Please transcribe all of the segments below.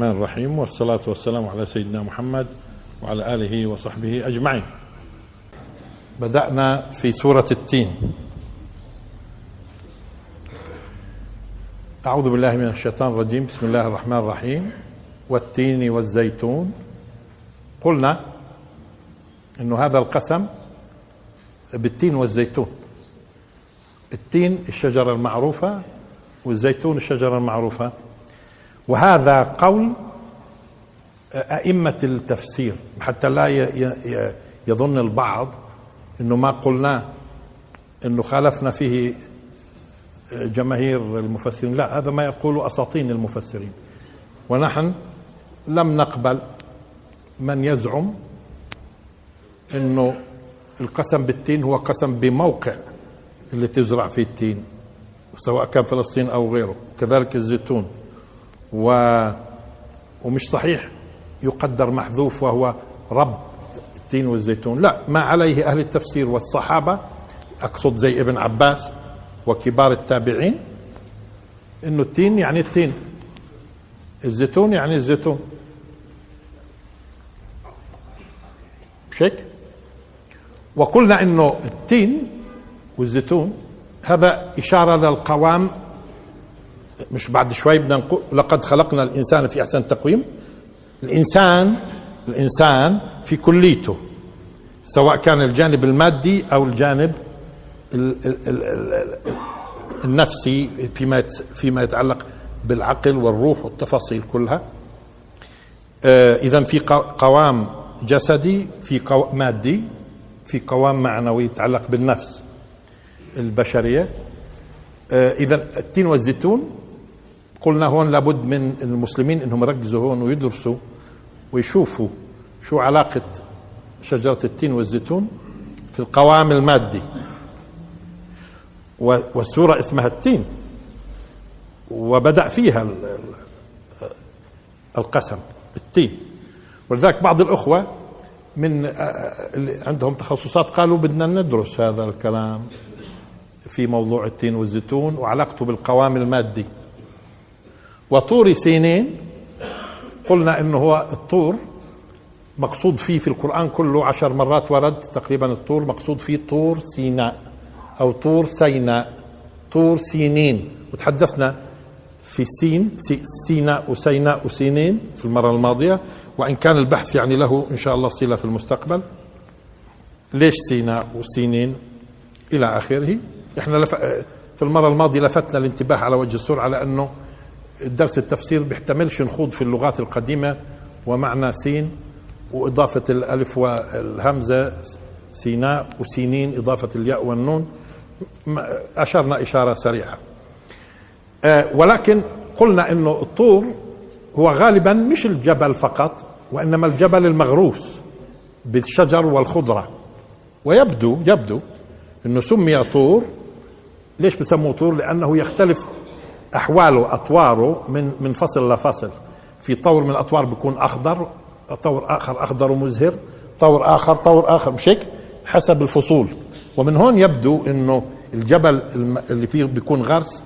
الرحمن الرحيم والصلاة والسلام على سيدنا محمد وعلى آله وصحبه أجمعين. بدأنا في سورة التين. أعوذ بالله من الشيطان الرجيم. بسم الله الرحمن الرحيم. والتين والزيتون. قلنا أنه هذا القسم بالتين والزيتون. التين الشجرة المعروفة والزيتون الشجرة المعروفة. وهذا قول أئمة التفسير حتى لا يظن البعض أنه ما قلناه أنه خالفنا فيه جماهير المفسرين لا هذا ما يقول أساطين المفسرين. ونحن لم نقبل من يزعم أنه القسم بالتين هو قسم بموقع اللي تزرع فيه التين سواء كان فلسطين أو غيره كذلك الزيتون. و ومش صحيح يقدر محذوف وهو رب التين والزيتون. لا ما عليه أهل التفسير والصحابة أقصد زي ابن عباس وكبار التابعين إنه التين يعني التين الزيتون يعني الزيتون. مش هيك وقلنا إنه التين والزيتون هذا إشارة للقوام مش بعد شوي بدنا نقول لقد خلقنا الإنسان في أحسن تقويم. الانسان الإنسان في كليته سواء كان الجانب المادي أو الجانب النفسي فيما فيما يتعلق بالعقل والروح والتفاصيل كلها. اذا في قوام جسدي في قوام مادي في قوام معنوي يتعلق بالنفس البشرية. اذا التين والزيتون قلنا هون لابد من المسلمين إنهم يركزوا هون ويدرسوا ويشوفوا شو علاقة شجرة التين والزيتون في القوام المادي. والسورة اسمها التين. وبدأ فيها القسم بالتين ولذلك بعض الأخوة من عندهم تخصصات قالوا بدنا ندرس هذا الكلام في موضوع التين والزيتون وعلاقته بالقوام المادي. وطور سينين. قلنا إنه هو الطور مقصود فيه في القرآن كله عشر مرات ورد تقريبا الطور مقصود فيه طور سيناء أو طور سيناء طور سينين. وتحدثنا في سين سيناء وسيناء وسينين في المرة الماضية. وإن كان البحث يعني له إن شاء الله صلة في المستقبل. ليش سيناء وسينين إلى آخره؟ إحنا لف... في المرة الماضية لفتنا الانتباه على وجه السرعة على أنه درس التفسير بيحتملش نخوض في اللغات القديمة ومعنى سين وإضافة الألف والهمزة سيناء وسينين إضافة الياء والنون. أشرنا إشارة سريعة. ولكن قلنا أنه الطور هو غالبا مش الجبل فقط وإنما الجبل المغروس بالشجر والخضرة. ويبدو يبدو أنه سمي طور. ليش بسموه طور؟ لأنه يختلف أحواله أطواره من من فصل لفصل في طور من الأطوار بيكون أخضر طور آخر أخضر ومزهر طور آخر طور آخر مش هيك؟ حسب الفصول. ومن هون يبدو إنه الجبل اللي فيه بيكون غرس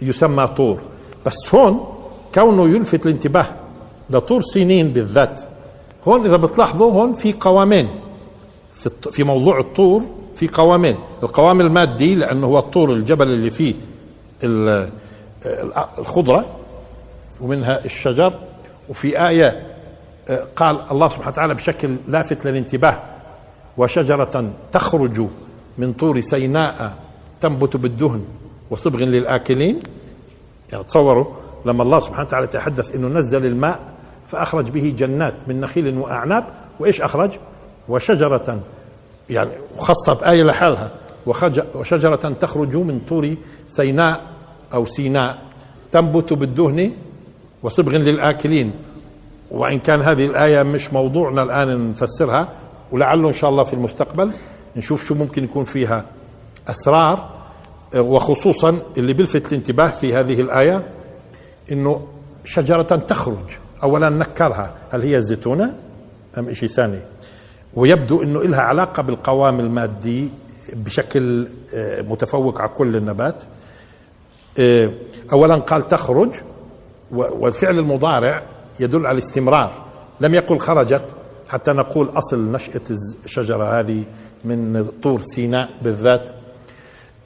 يسمى طور. بس هون كونه يلفت الانتباه لطور سنين بالذات. هون إذا بتلاحظوا هون في قوامين. في موضوع الطور في قوامين. القوام المادي لأنه هو الطور الجبل اللي فيه الخضرة ومنها الشجر وفي آية قال الله سبحانه وتعالى بشكل لافت للانتباه وشجرة تخرج من طور سيناء تنبت بالدهن وصبغ للآكلين يعني تصوروا لما الله سبحانه وتعالى تحدث إنه نزل الماء فأخرج به جنات من نخيل وأعناب وإيش أخرج؟ وشجرة يعني خاصة بآية لحالها وشجرة تخرج من طور سيناء أو سيناء تنبت بالدهن وصبغ للآكلين. وإن كان هذه الآية مش موضوعنا الآن نفسرها ولعله إن شاء الله في المستقبل نشوف شو ممكن يكون فيها أسرار وخصوصا اللي بيلفت الانتباه في هذه الآية إنه شجرة تخرج أولا نكرها هل هي الزيتونة أم شيء ثاني؟ ويبدو أنه لها علاقة بالقوام المادي بشكل متفوق على كل النبات. اولا قال تخرج والفعل المضارع يدل على الاستمرار. لم يقل خرجت حتى نقول أصل نشأة الشجرة هذه من طور سيناء بالذات.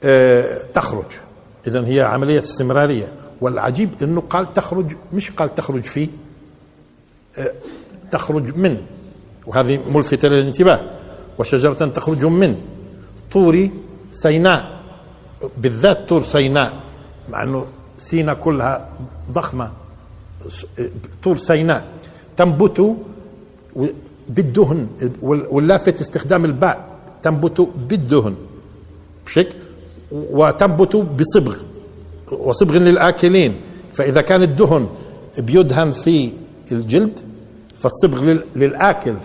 آه، تخرج. إذا هي عملية استمرارية. والعجيب أنه قال تخرج مش قال تخرج في آه، تخرج من. وهذه ملفتة للانتباه. وشجرة تخرج من طور سيناء بالذات طور سيناء. مع أنه سيناء كلها ضخمة طور سيناء. تنبت بالدهن واللافت استخدام الباء تنبت بالدهن. بشكل وتنبت بصبغ وصبغ للآكلين. فإذا كان الدهن بيدهن في الجلد فالصبغ للآكل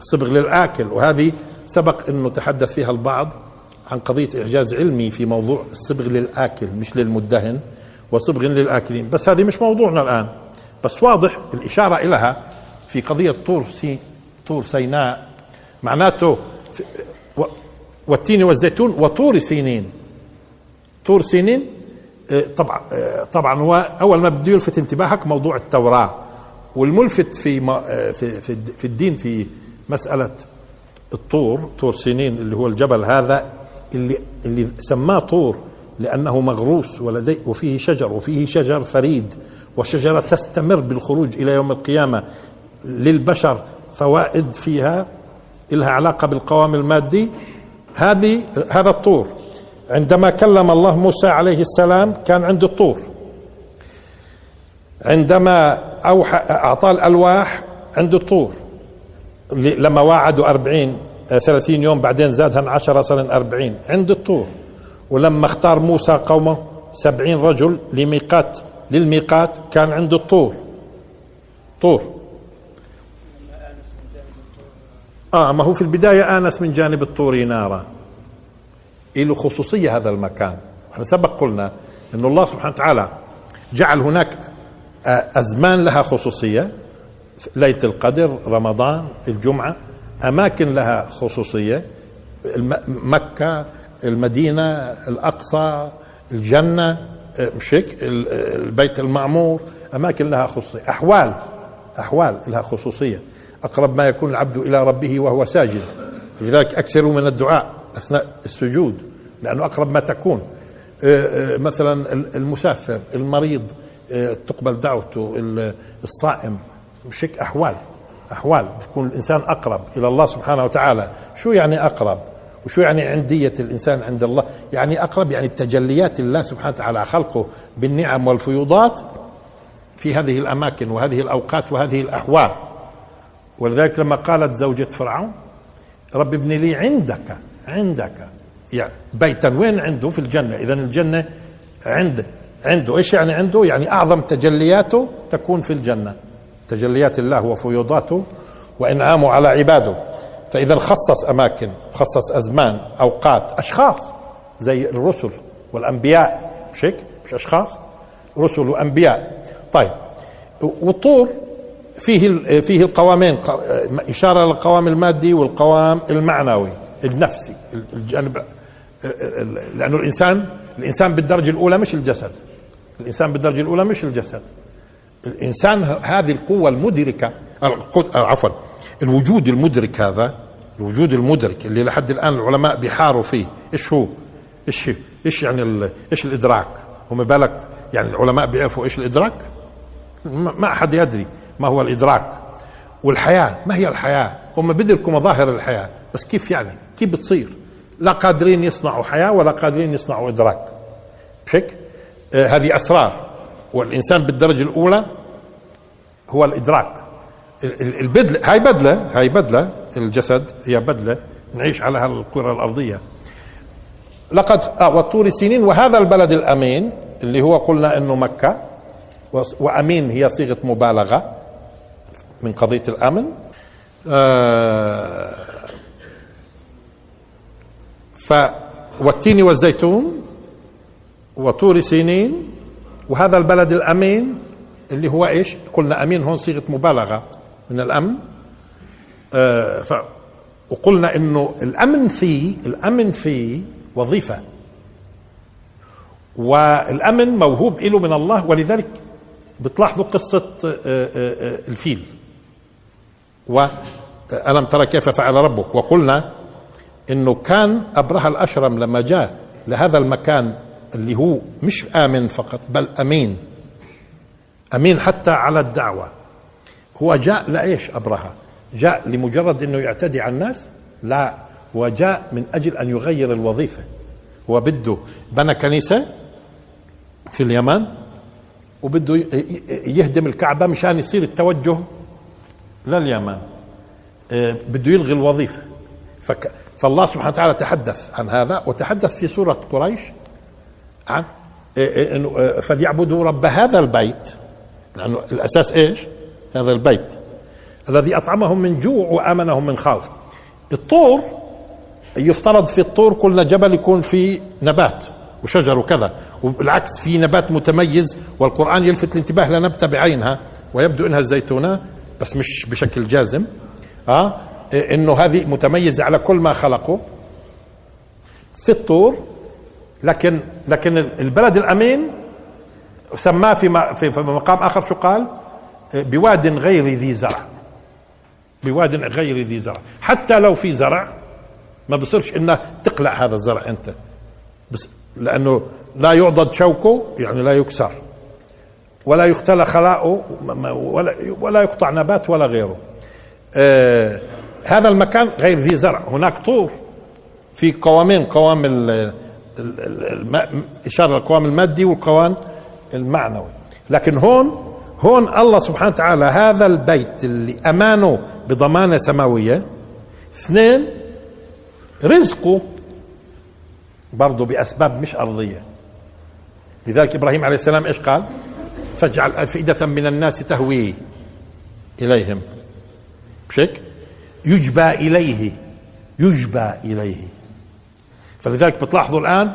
صبغ للآكل. وهذه سبق أنه تحدث فيها البعض. عن قضية إعجاز علمي في موضوع الصبغ للآكل مش للمدهن وصبغ للآكلين. بس هذه مش موضوعنا الآن. بس واضح الإشارة إليها في قضية طور سي طور سيناء. معناته والتين والزيتون وطور سينين. طور سينين آه، طبعا آه، طبعا هو أول ما بده يلفت انتباهك موضوع التوراة. والملفت في آه، في في الدين في مسألة الطور طور سينين اللي هو الجبل هذا اللي اللي سماه طور لأنه مغروس ولدي وفيه شجر وفيه شجر فريد وشجره تستمر بالخروج إلى يوم القيامة للبشر فوائد فيها لها علاقة بالقوام المادي. هذه هذا الطور. عندما كلم الله موسى عليه السلام كان عنده الطور. عندما أوحى أعطاه الألواح عنده الطور. لما واعدوا أربعين ثلاثين يوم بعدين زادها عشرة صار أربعين. عنده الطور. ولما اختار موسى قومه سبعين رجل لميقات للميقات كان عنده الطور. طور. آه ما هو في البداية آنس من جانب الطور نارا. له خصوصية هذا المكان. إحنا سبق قلنا أن الله سبحانه وتعالى جعل هناك أزمان لها خصوصية. ليلة القدر رمضان الجمعة. أماكن لها خصوصية مكة المدينة الأقصى الجنة مش هيك البيت المعمور أماكن لها خصوصية أحوال أحوال لها خصوصية. أقرب ما يكون العبد إلى ربه وهو ساجد. لذلك أكثروا من الدعاء أثناء السجود لأنه أقرب ما تكون. آه، آه، مثلا المسافر المريض آه، تقبل دعوته الصائم مش هيك أحوال. أحوال بتكون الإنسان أقرب إلى الله سبحانه وتعالى. شو يعني أقرب؟ وشو يعني عندية الإنسان عند الله؟ يعني أقرب يعني تجليات الله سبحانه وتعالى خلقه بالنعم والفيوضات في هذه الأماكن وهذه الأوقات وهذه الأحوال. ولذلك لما قالت زوجة فرعون رب ابن لي عندك عندك. يعني بيتا وين عنده؟ في الجنة. إذا الجنة عنده عنده. إيش يعني عنده؟ يعني أعظم تجلياته تكون في الجنة. تجليات الله وفيوضاته وإنعامه على عباده. فإذا خصص أماكن خصص أزمان أوقات أشخاص زي الرسل والأنبياء. مش هيك؟ مش أشخاص رسل وأنبياء. طيب والطور فيه فيه القوامين إشارة للقوام المادي والقوام المعنوي النفسي الجانب لأنه الإنسان الإنسان بالدرجة الأولى مش الجسد. الإنسان بالدرجة الأولى مش الجسد. الإنسان هذه القوة المدركة عفوا الوجود المدرك هذا الوجود المدرك اللي لحد الآن العلماء بيحاروا فيه إيش هو؟ إيش إيش يعني إيش الإدراك؟ وما بالك يعني العلماء بيعرفوا إيش الإدراك؟ ما أحد يدري ما هو الإدراك. والحياة ما هي الحياة؟ هم بيدركوا مظاهر الحياة بس كيف يعني؟ كيف بتصير؟ لا قادرين يصنعوا حياة ولا قادرين يصنعوا إدراك. بشكل آه هذه أسرار. والإنسان بالدرجة الأولى هو الإدراك. البدلة هاي بدلة هاي بدلة الجسد هي بدلة نعيش على الكرة الأرضية. لقد آه والطور سنين وهذا البلد الأمين اللي هو قلنا أنه مكة وأمين هي صيغة مبالغة من قضية الأمن. آه ف والتين والزيتون وطور سينين وهذا البلد الأمين اللي هو إيش؟ قلنا أمين هون صيغة مبالغة من الأمن. آه ف وقلنا إنه الأمن فيه الأمن فيه وظيفة. والأمن موهوب له من الله ولذلك بتلاحظوا قصة آه، آه، آه، الفيل. وألم ترى كيف فعل ربك؟ وقلنا إنه كان ابرهة الأشرم لما جاء لهذا المكان اللي هو مش آمن فقط بل أمين. أمين حتى على الدعوة. هو جاء لإيش أبرهة؟ جاء لمجرد إنه يعتدي على الناس؟ لا وجاء من أجل أن يغير الوظيفة. هو بده بنى كنيسة في اليمن وبده يهدم الكعبة مشان يصير التوجه لليمن. آه، بده يلغي الوظيفة. فك فالله سبحانه وتعالى تحدث عن هذا وتحدث في سورة قريش. عن آه، آه، فليعبدوا رب هذا البيت. لأنه الأساس إيش؟ هذا البيت. الذي أطعمهم من جوع وآمنهم من خوف. الطور يفترض في الطور كل جبل يكون فيه نبات وشجر وكذا. وبالعكس في نبات متميز والقرآن يلفت الانتباه لنبتة بعينها ويبدو إنها الزيتونة بس مش بشكل جازم. آه إنه هذه متميزة على كل ما خلقه. في الطور لكن لكن البلد الأمين سماه في في مقام آخر شو قال؟ بواد غير ذي زرع. بواد غير ذي زرع. حتى لو في زرع ما بصيرش إنه تقلع هذا الزرع أنت. بس لأنه لا يعضد شوكه يعني لا يكسر. ولا يختلى خلاؤه ولا ولا يقطع نبات ولا غيره. آه هذا المكان غير ذي زرع. هناك طور في قوامين قوام إشارة القوام المادي والقوام المعنوي. لكن هون هون الله سبحانه وتعالى هذا البيت اللي أمانه بضمانة سماوية. اثنين رزقه برضه بأسباب مش أرضية. لذلك إبراهيم عليه السلام إيش قال؟ فاجعل أفئدة من الناس تهوي إليهم. بشك؟ يجبى إليه. يجبى إليه. فلذلك بتلاحظوا الآن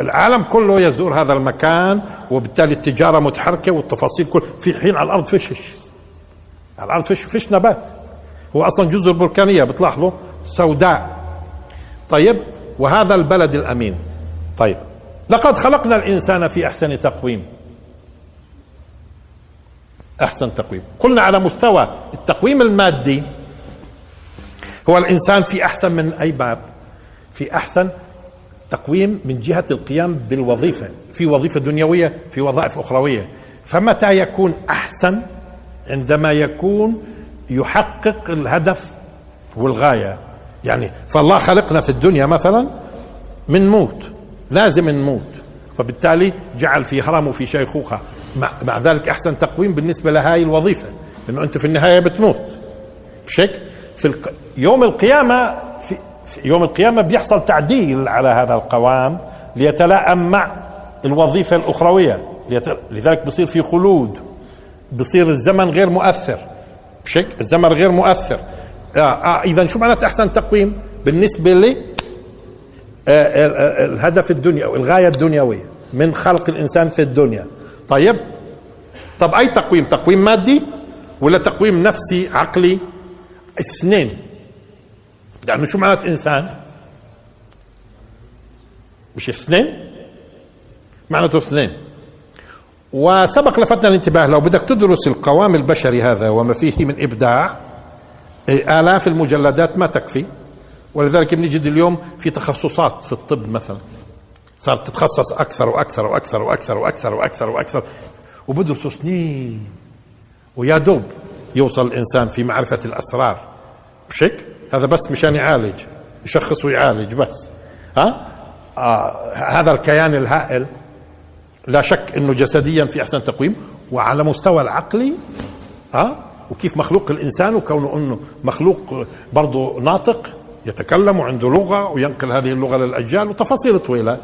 العالم كله يزور هذا المكان وبالتالي التجارة متحركة والتفاصيل كل في حين على الأرض فيش على الأرض فيش فيش نبات. هو أصلا جزر بركانية بتلاحظوا سوداء. طيب وهذا البلد الأمين. طيب لقد خلقنا الإنسان في أحسن تقويم. أحسن تقويم. قلنا على مستوى التقويم المادي هو الإنسان في أحسن من أي باب. في أحسن تقويم من جهة القيام بالوظيفة في وظيفة دنيوية في وظائف أخروية. فمتى يكون أحسن؟ عندما يكون يحقق الهدف والغاية. يعني فالله خلقنا في الدنيا مثلا من موت لازم نموت فبالتالي جعل في هرم وفي شيخوخة. مع, ذلك أحسن تقويم بالنسبة لهاي الوظيفة. لأنه أنت في النهاية بتموت. بشك؟ في الق... يوم القيامة في... في يوم القيامة بيحصل تعديل على هذا القوام ليتلائم مع الوظيفة الأخروية. ليت... لذلك بصير في خلود. بصير الزمن غير مؤثر. بشك؟ الزمن غير مؤثر. آه آه إذا شو معنات أحسن تقويم؟ بالنسبة لي آه، آه، آه، الهدف الدنيوي الغاية الدنيوية من خلق الإنسان في الدنيا. طيب؟ طب أي تقويم؟ تقويم مادي ولا تقويم نفسي عقلي؟ اثنين. يعني شو معنات إنسان. مش اثنين. معناته اثنين. وسبق لفتنا الانتباه لو بدك تدرس القوام البشري هذا وما فيه من إبداع آلاف المجلدات ما تكفي. ولذلك بنجد اليوم في تخصصات في الطب مثلا. صارت تتخصص أكثر وأكثر وأكثر وأكثر وأكثر وأكثر وأكثر. وبدرسوا سنين. ويا دوب يوصل الإنسان في معرفة الأسرار. مش هيك؟ هذا بس مشان يعالج يشخص ويعالج بس. ها؟ آه هذا الكيان الهائل لا شك إنه جسديا في أحسن تقويم وعلى مستوى العقلي ها؟ وكيف مخلوق الإنسان وكونه إنه مخلوق برضه ناطق يتكلم وعنده لغة وينقل هذه اللغة للأجيال وتفاصيل طويلة.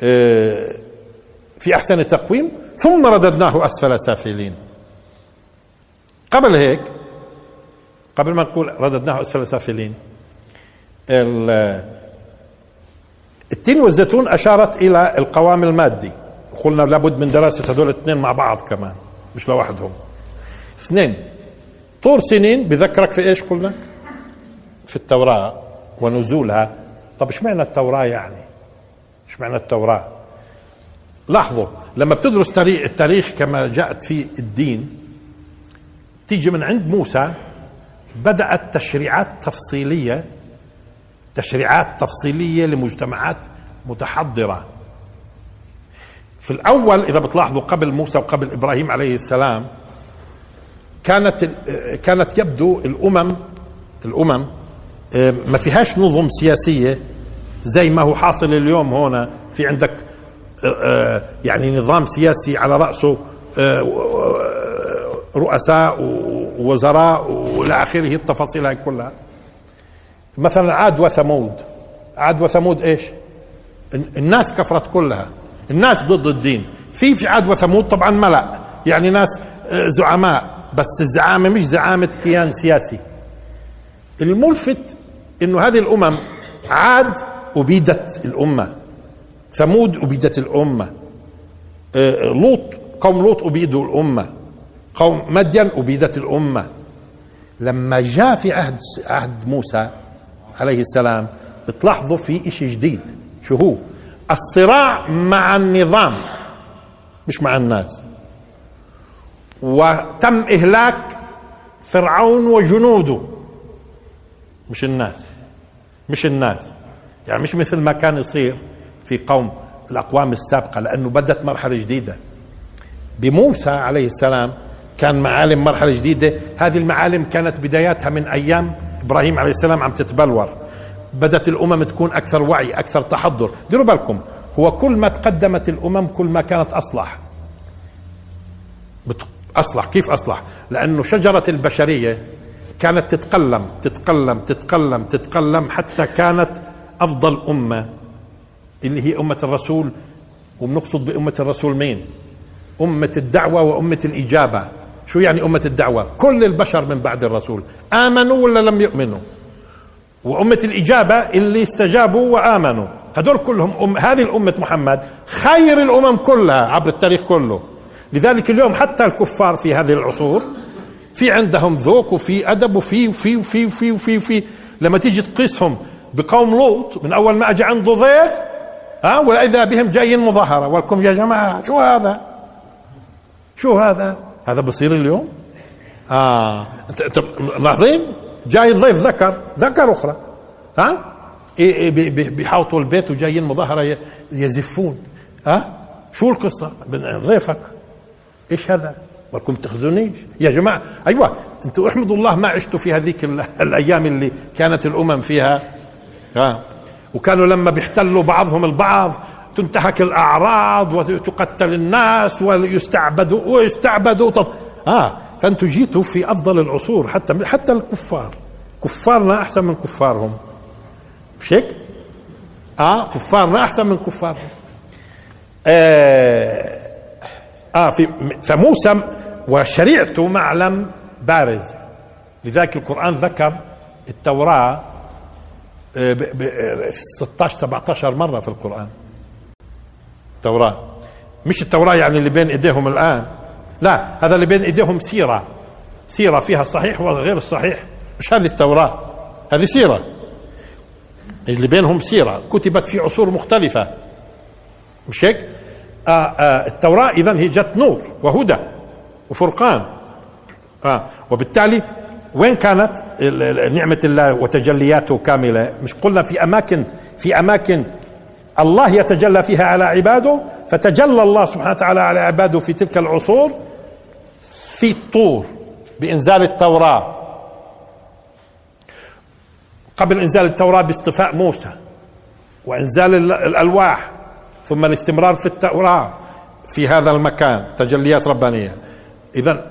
آه، في أحسن تقويم ثم رددناه أسفل سافلين. قبل هيك قبل ما نقول رددناه أسفل سافلين التين والزيتون أشارت إلى القوام المادي. قلنا لابد من دراسة هذول الاثنين مع بعض كمان مش لوحدهم. اثنين طور سنين بذكرك في إيش قلنا؟ في التوراة ونزولها. طب إيش معنى التوراة يعني؟ إيش معنى التوراة؟ لاحظوا لما بتدرس تاريخ التاريخ كما جاءت في الدين تيجي من عند موسى بدأت تشريعات تفصيلية تشريعات تفصيلية لمجتمعات متحضرة. في الأول إذا بتلاحظوا قبل موسى وقبل إبراهيم عليه السلام كانت كانت يبدو الأمم الأمم آه، ما فيهاش نظم سياسية زي ما هو حاصل اليوم هنا في عندك آه، آه، يعني نظام سياسي على رأسه رؤساء ووزراء وإلى آخره التفاصيل هاي كلها. مثلا عاد وثمود. عاد وثمود إيش؟ الناس كفرت كلها. الناس ضد الدين. في في عاد وثمود طبعا ملأ يعني ناس آه، زعماء. بس الزعامة مش زعامة كيان سياسي. الملفت إنه هذه الأمم عاد أبيدت الأمة. ثمود أبيدت الأمة. آه، لوط قوم لوط أبيدوا الأمة. قوم مدين أبيدت الأمة. لما جاء في عهد عهد موسى عليه السلام بتلاحظوا في إشي جديد. شو هو؟ الصراع مع النظام مش مع الناس. وتم إهلاك فرعون وجنوده. مش الناس مش الناس. يعني مش مثل ما كان يصير في قوم الأقوام السابقة لأنه بدت مرحلة جديدة. بموسى عليه السلام كان معالم مرحلة جديدة. هذه المعالم كانت بداياتها من أيام إبراهيم عليه السلام عم تتبلور. بدت الأمم تكون أكثر وعي أكثر تحضر. ديروا بالكم هو كل ما تقدمت الأمم كل ما كانت أصلح. أصلح. كيف أصلح؟ لأنه شجرة البشرية كانت تتقلم تتقلم تتقلم تتقلم حتى كانت أفضل أمة اللي هي أمة الرسول. وبنقصد بأمة الرسول مين؟ أمة الدعوة وأمة الإجابة. شو يعني أمة الدعوة؟ كل البشر من بعد الرسول. آمنوا ولا لم يؤمنوا؟ وأمة الإجابة اللي استجابوا وآمنوا. هدول كلهم أم هذه الأمة محمد خير الأمم كلها عبر التاريخ كله. لذلك اليوم حتى الكفار في هذه العصور في عندهم ذوق وفي أدب وفي وفي وفي وفي وفي, وفي. لما تيجي تقيسهم بقوم لوط من أول ما أجى عنده ضيف ها وإذا بهم جايين مظاهرة. ولكم يا جماعة شو هذا؟ شو هذا؟ هذا بصير اليوم؟ آه. انت ملاحظين جاي الضيف ذكر ذكر أخرى. ها؟ إيه إيه بيحاوطوا البيت وجايين مظاهرة يزفون. ها؟ شو القصة؟ ضيفك. إيش هذا؟ ولكم تخزونيش يا جماعة أيوه أنتم احمدوا الله ما عشتوا في هذيك الأيام اللي كانت الأمم فيها. ها؟ وكانوا لما بيحتلوا بعضهم البعض تنتهك الأعراض وتقتل الناس ويستعبدوا ويستعبدوا طب آه فانتم جيتوا في أفضل العصور حتى حتى الكفار. كفارنا أحسن من كفارهم. مش هيك؟ آه كفارنا أحسن من كفارهم. آه, آه في فموسى وشريعته معلم بارز. لذلك القرآن ذكر التوراة آه، ب 16 17 مرة في القرآن. التوراة. مش التوراة يعني اللي بين إيديهم الآن. لا هذا اللي بين إيديهم سيرة. سيرة فيها الصحيح والغير الصحيح. مش هذه التوراة. هذه سيرة. اللي بينهم سيرة. كتبت في عصور مختلفة. مش هيك؟ آه آه التوراة إذا هي جت نور وهدى وفرقان. آه وبالتالي وين كانت نعمة الله وتجلياته كاملة؟ مش قلنا في أماكن في أماكن الله يتجلى فيها على عباده فتجلى الله سبحانه وتعالى على عباده في تلك العصور في الطور بإنزال التوراة. قبل إنزال التوراة باصطفاء موسى وإنزال الألواح ثم الاستمرار في التوراة في هذا المكان تجليات ربانية. إذا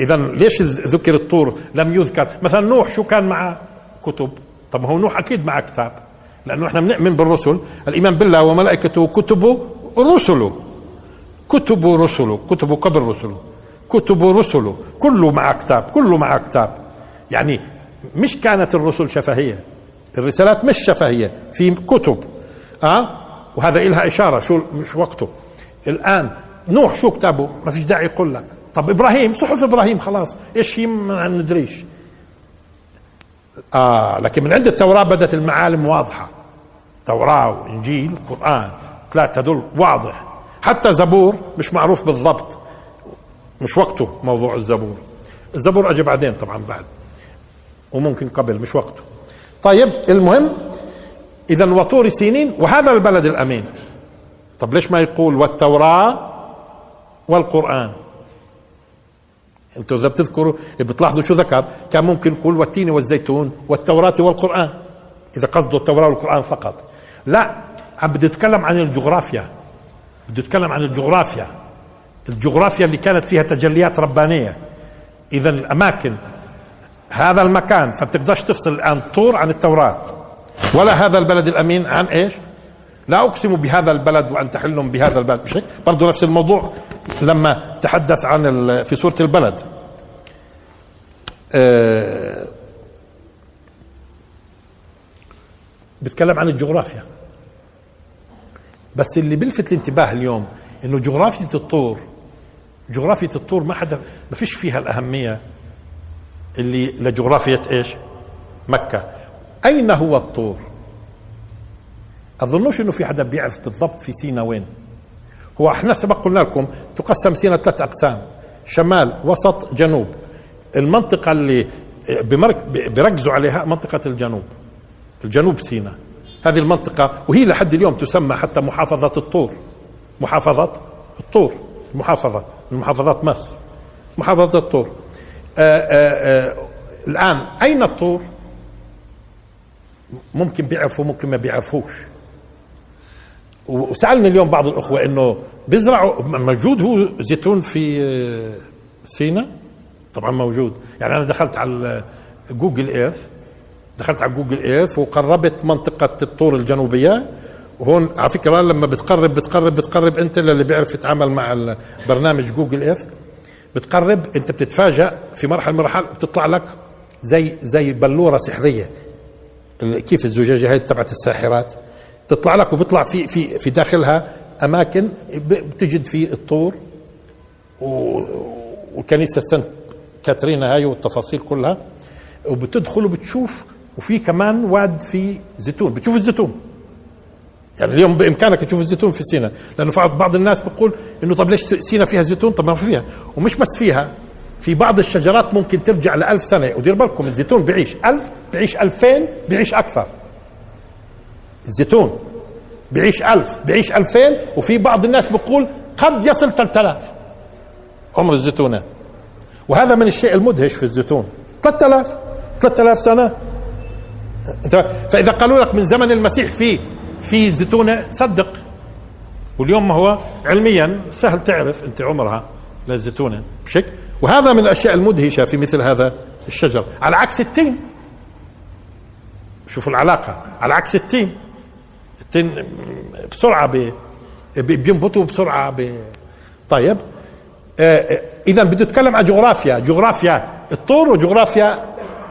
إذا ليش ذكر الطور لم يذكر؟ مثلا نوح شو كان معه؟ كتب. طب هو نوح أكيد معه كتاب. لأنه إحنا بنؤمن بالرسل. الإيمان بالله وملائكته وكتبه ورسله كتب رسله. كتب قبل رسله. كتب رسله. كله مع كتاب. كله مع كتاب. يعني مش كانت الرسل شفهية. الرسالات مش شفهية. في كتب. أه؟ وهذا إلها إشارة. شو مش وقته. الآن نوح شو كتابه؟ ما فيش داعي يقول لك. طب إبراهيم صحف إبراهيم خلاص. إيش هي ما ندريش؟ آه لكن من عند التوراة بدت المعالم واضحة. توراة وإنجيل قرآن ثلاثة هذول واضح. حتى زبور مش معروف بالضبط. مش وقته موضوع الزبور. الزبور اجى بعدين طبعا بعد. وممكن قبل مش وقته. طيب المهم اذا وطور سينين وهذا البلد الأمين. طب ليش ما يقول والتوراة والقرآن؟ أنتوا إذا بتذكروا بتلاحظوا شو ذكر؟ كان ممكن يقول والتين والزيتون والتوراة والقرآن إذا قصده التوراة والقرآن فقط. لا عم بده يتكلم عن الجغرافيا. بده يتكلم عن الجغرافيا. الجغرافيا اللي كانت فيها تجليات ربانية. إذا الأماكن هذا المكان فبتقدرش تفصل الآن طور عن التوراة. ولا هذا البلد الأمين عن إيش؟ لا أقسم بهذا البلد وأنت حل بهذا البلد مش هيك برضه نفس الموضوع لما تحدث عن في سورة البلد. آه، بتكلم عن الجغرافيا. بس اللي بيلفت الانتباه اليوم إنه جغرافية الطور جغرافية الطور ما حدا ما فيش فيها الأهمية اللي لجغرافية إيش؟ مكة. أين هو الطور؟ أظنوش إنه في حدا بيعرف بالضبط في سينا وين. هو إحنا سبق قلنا لكم تقسم سينا ثلاث أقسام. شمال وسط جنوب. المنطقة اللي بيركزوا عليها منطقة الجنوب. الجنوب سينا. هذه المنطقة وهي لحد اليوم تسمى حتى محافظة الطور. محافظة الطور. المحافظة. من محافظات مصر. محافظة الطور. آآ آه، آآ آه، آه، الآن أين الطور؟ ممكن بيعرفوا ممكن ما بيعرفوش. وسألني اليوم بعض الأخوة إنه بيزرعوا موجود هو زيتون في سينا؟ طبعا موجود. يعني أنا دخلت على جوجل ايرث دخلت على جوجل ايرث وقربت منطقة الطور الجنوبية. وهون على فكرة لما بتقرب بتقرب بتقرب أنت اللي بيعرف يتعامل مع برنامج جوجل ايرث بتقرب أنت بتتفاجئ في مرحلة من المراحل بتطلع لك زي زي بلورة سحرية. كيف الزجاجة هاي تبعت الساحرات؟ تطلع لك وبيطلع في في في داخلها أماكن بتجد في الطور وكنيسة سانت كاترينا هاي والتفاصيل كلها وبتدخل وبتشوف وفي كمان واد في زيتون بتشوف الزيتون. يعني اليوم بإمكانك تشوف الزيتون في سينا لأنه بعض الناس بيقول إنه طب ليش سينا فيها زيتون؟ طب ما فيها ومش بس فيها في بعض الشجرات ممكن ترجع لألف سنة ودير بالكم الزيتون بيعيش ألف بيعيش ألفين بيعيش أكثر. الزيتون بيعيش ألف بيعيش ألفين وفي بعض الناس بيقول قد يصل 3000 عمر الزيتونة. وهذا من الشيء المدهش في الزيتون. 3000 3000 سنة. فإذا قالوا لك من زمن المسيح في في زيتونة صدق. واليوم ما هو علميا سهل تعرف أنت عمرها للزيتونة مش وهذا من الأشياء المدهشة في مثل هذا الشجر. على عكس التين. شوفوا العلاقة. على عكس التين. التين بسرعة بينبتوا بسرعة ب... طيب. آه, آه، اذا بده يتكلم عن جغرافيا. جغرافيا الطور وجغرافيا.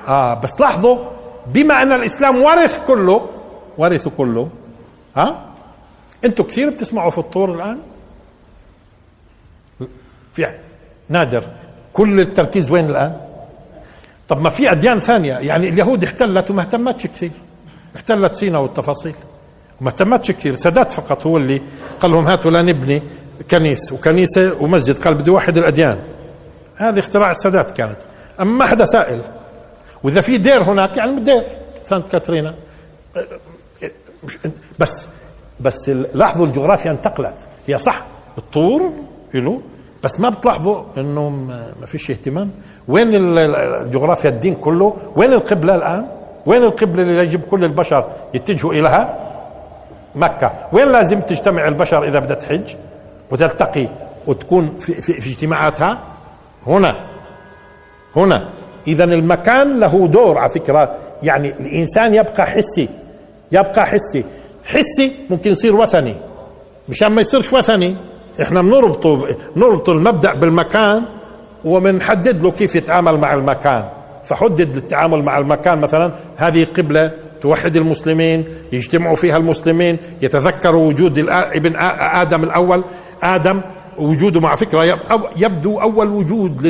آه بس لاحظوا بما أن الإسلام ورث كله ورث كله ها؟ أنتم كثير بتسمعوا في الطور الآن؟ في نادر. كل التركيز وين الآن؟ طب ما في أديان ثانية. يعني اليهود احتلت وما اهتمتش كثير. احتلت سينا والتفاصيل. وما اهتمتش كثير. سادات فقط هو اللي قال لهم هاتوا لا نبني كنيس وكنيسه ومسجد قال بدي واحد الأديان. هذه اختراع السادات كانت. أما ما حدا سائل وإذا في دير هناك يعني دير. سانت كاترينا. بس بس لاحظوا الجغرافيا انتقلت. هي صح الطور له بس ما بتلاحظوا إنه ما فيش اهتمام. وين الجغرافيا الدين كله؟ وين القبلة الآن؟ وين القبلة اللي يجب كل البشر يتجهوا إليها؟ مكة. وين لازم تجتمع البشر إذا بدها تحج وتلتقي وتكون في, في, في اجتماعاتها؟ هنا. هنا. اذا المكان له دور على فكرة. يعني الإنسان يبقى حسي. يبقى حسي. حسي ممكن يصير وثني. مشان ما يصيرش وثني. إحنا بنربطه نربط المبدأ بالمكان وبنحدد له كيف يتعامل مع المكان. فحدد التعامل مع المكان مثلا. هذه قبلة توحد المسلمين يجتمعوا فيها المسلمين يتذكروا وجود ابن آدم الأول. آدم وجوده مع فكرة يبدو أول وجود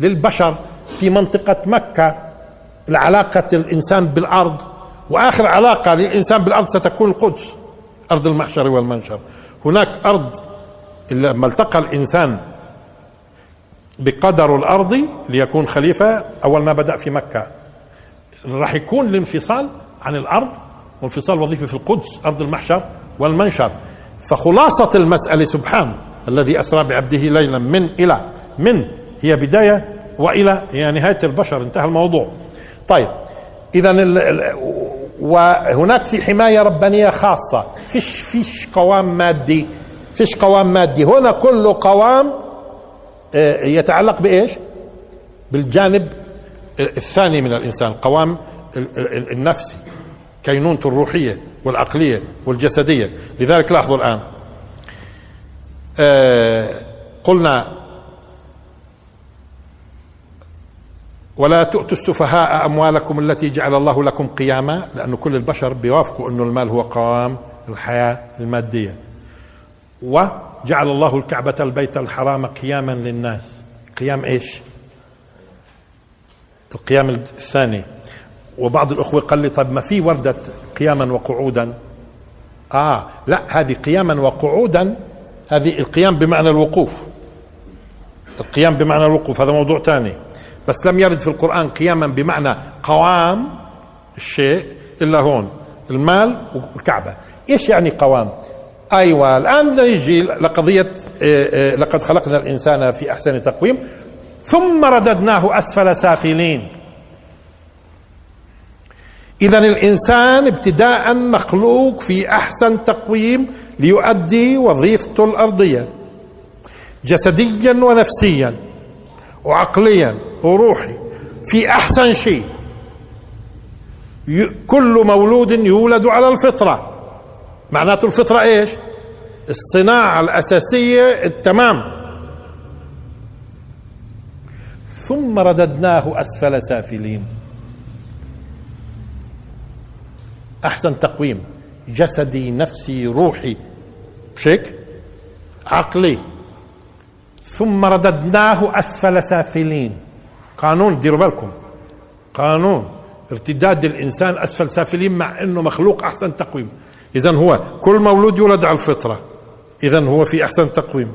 للبشر في منطقة مكة العلاقة الإنسان بالأرض. وآخر علاقة للإنسان بالأرض ستكون القدس أرض المحشر والمنشر. هناك أرض لما التقى الإنسان بقدر الأرض ليكون خليفة أول ما بدأ في مكة. راح يكون الانفصال عن الأرض وانفصال وظيفي في القدس أرض المحشر والمنشر. فخلاصة المسألة سبحان الذي أسرى بعبده ليلا من إلى من هي بداية وإلى هي نهاية البشر. انتهى الموضوع. طيب اذا وهناك في حماية ربانية خاصة. فيش فيش قوام مادي فيش قوام مادي. هنا كله قوام آه، يتعلق بإيش؟ بالجانب الثاني من الإنسان قوام النفسي. كينونته الروحية والعقلية والجسدية. لذلك لاحظوا الآن. آه، قلنا ولا تؤتوا السفهاء أموالكم التي جعل الله لكم قياما لأن كل البشر بيوافقوا أنه المال هو قوام الحياة المادية. وجعل الله الكعبة البيت الحرام قياما للناس. قيام إيش؟ القيام الثاني. وبعض الأخوة قال لي طب ما في وردة قياما وقعودا؟ آه لا هذه قياما وقعودا هذه القيام بمعنى الوقوف. القيام بمعنى الوقوف هذا موضوع ثاني. بس لم يرد في القرآن قياما بمعنى قوام الشيء إلا هون المال والكعبة. إيش يعني قوام؟ أيوة الآن نيجي لقضية آه، آه، لقد خلقنا الإنسان في أحسن تقويم ثم رددناه أسفل سافلين. إذا الإنسان ابتداء مخلوق في أحسن تقويم ليؤدي وظيفته الأرضية جسديا ونفسيا وعقليا وروحي في أحسن شيء. كل مولود يولد على الفطرة. معناته الفطرة إيش؟ الصناعة الأساسية التمام. ثم رددناه أسفل سافلين. أحسن تقويم. جسدي نفسي روحي. شيك عقلي. ثم رددناه أسفل سافلين. قانون ديروا بالكم. قانون. ارتداد الإنسان أسفل سافلين مع إنه مخلوق أحسن تقويم. اذا هو كل مولود يولد على الفطرة. اذا هو في أحسن تقويم.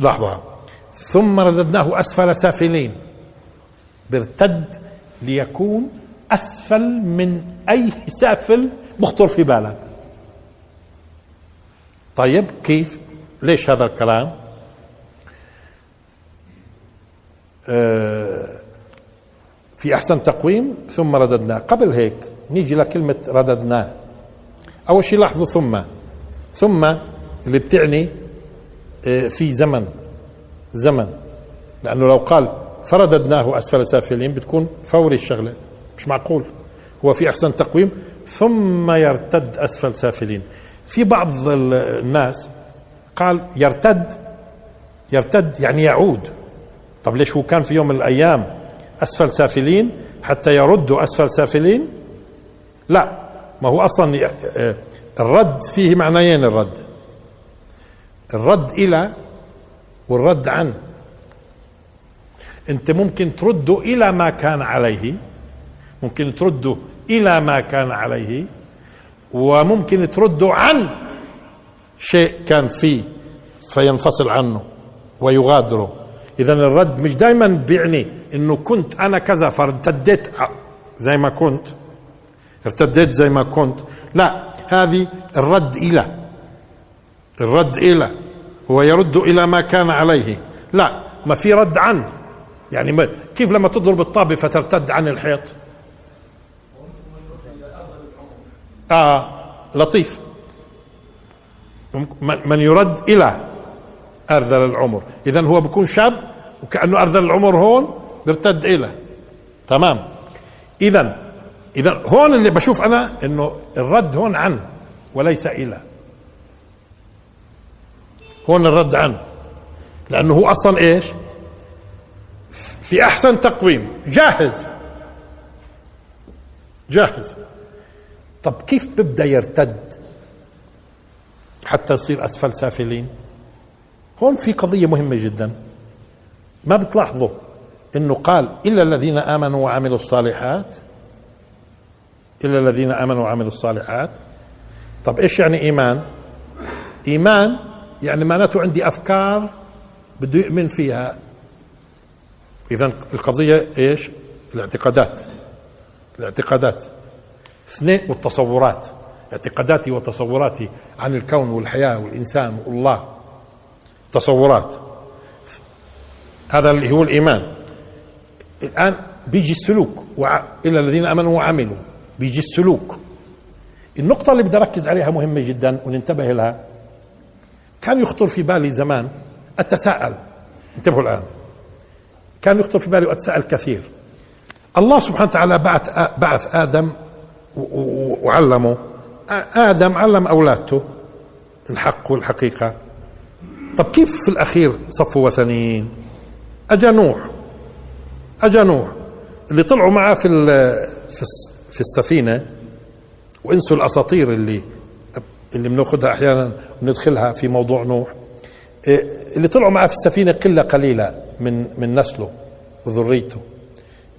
لحظة. ثم رددناه أسفل سافلين. بيرتد ليكون أسفل من أي سافل بخطر في بالك. طيب كيف؟ ليش هذا الكلام؟ آه، في أحسن تقويم ثم رددناه. قبل هيك نيجي لكلمة رددناه. أول شيء لاحظوا ثم ثم اللي بتعني آه، في زمن زمن. لأنه لو قال فرددناه أسفل سافلين بتكون فوري الشغلة. مش معقول. هو في أحسن تقويم. ثم يرتد أسفل سافلين. في بعض الناس قال يرتد يرتد يعني يعود. طب ليش هو كان في يوم من الأيام أسفل سافلين حتى يردوا أسفل سافلين؟ لا ما هو أصلا آه، الرد فيه معنيين الرد. الرد إلى والرد عن. أنت ممكن ترده إلى ما كان عليه ممكن ترده إلى ما كان عليه وممكن ترده عن شيء كان فيه فينفصل عنه ويغادره. اذا الرد مش دائما بيعني إنه كنت أنا كذا فارتديت زي ما كنت ارتديت زي ما كنت. لا هذه الرد إلى الرد إلى هو يرد إلى ما كان عليه. لا ما في رد عن يعني كيف لما تضرب الطابة فترتد عن الحيط؟ آه لطيف. من يرد إلى أرذل العمر. اذا هو بكون شاب وكأنه أرذل العمر هون بيرتد إلى. تمام. اذا اذا هون اللي بشوف أنا إنه الرد هون عن وليس إلى. هون الرد عن. لأنه هو أصلا إيش؟ في أحسن تقويم. جاهز. جاهز. طب كيف ببدأ يرتد؟ حتى يصير أسفل سافلين. هون في قضية مهمة جدا. ما بتلاحظوا إنه قال إلا الذين آمنوا وعملوا الصالحات إلا الذين آمنوا وعملوا الصالحات. طب إيش يعني إيمان؟ إيمان يعني معناته عندي أفكار بده يؤمن فيها. اذا القضية إيش؟ الاعتقادات. الاعتقادات. اثنين والتصورات اعتقاداتي وتصوراتي عن الكون والحياة والإنسان والله. تصورات. هذا اللي هو الإيمان. الآن بيجي السلوك وع... إلى الذين آمنوا وعملوا. بيجي السلوك. النقطة اللي بدي أركز عليها مهمة جدا وننتبه لها. كان يخطر في بالي زمان أتساءل. انتبهوا الآن. كان يخطر في بالي وأتساءل كثير. الله سبحانه وتعالى بعث بعث آدم وعلمه. آدم علم أولاده الحق والحقيقة. طب كيف في الأخير صفوا وثنيين؟ أجا نوح. أجا نوح. اللي طلعوا معاه في في السفينة وإنسوا الأساطير اللي اللي بناخذها أحيانا وندخلها في موضوع نوح. إيه، اللي طلعوا معه في السفينة قلة قليلة من من نسله وذريته.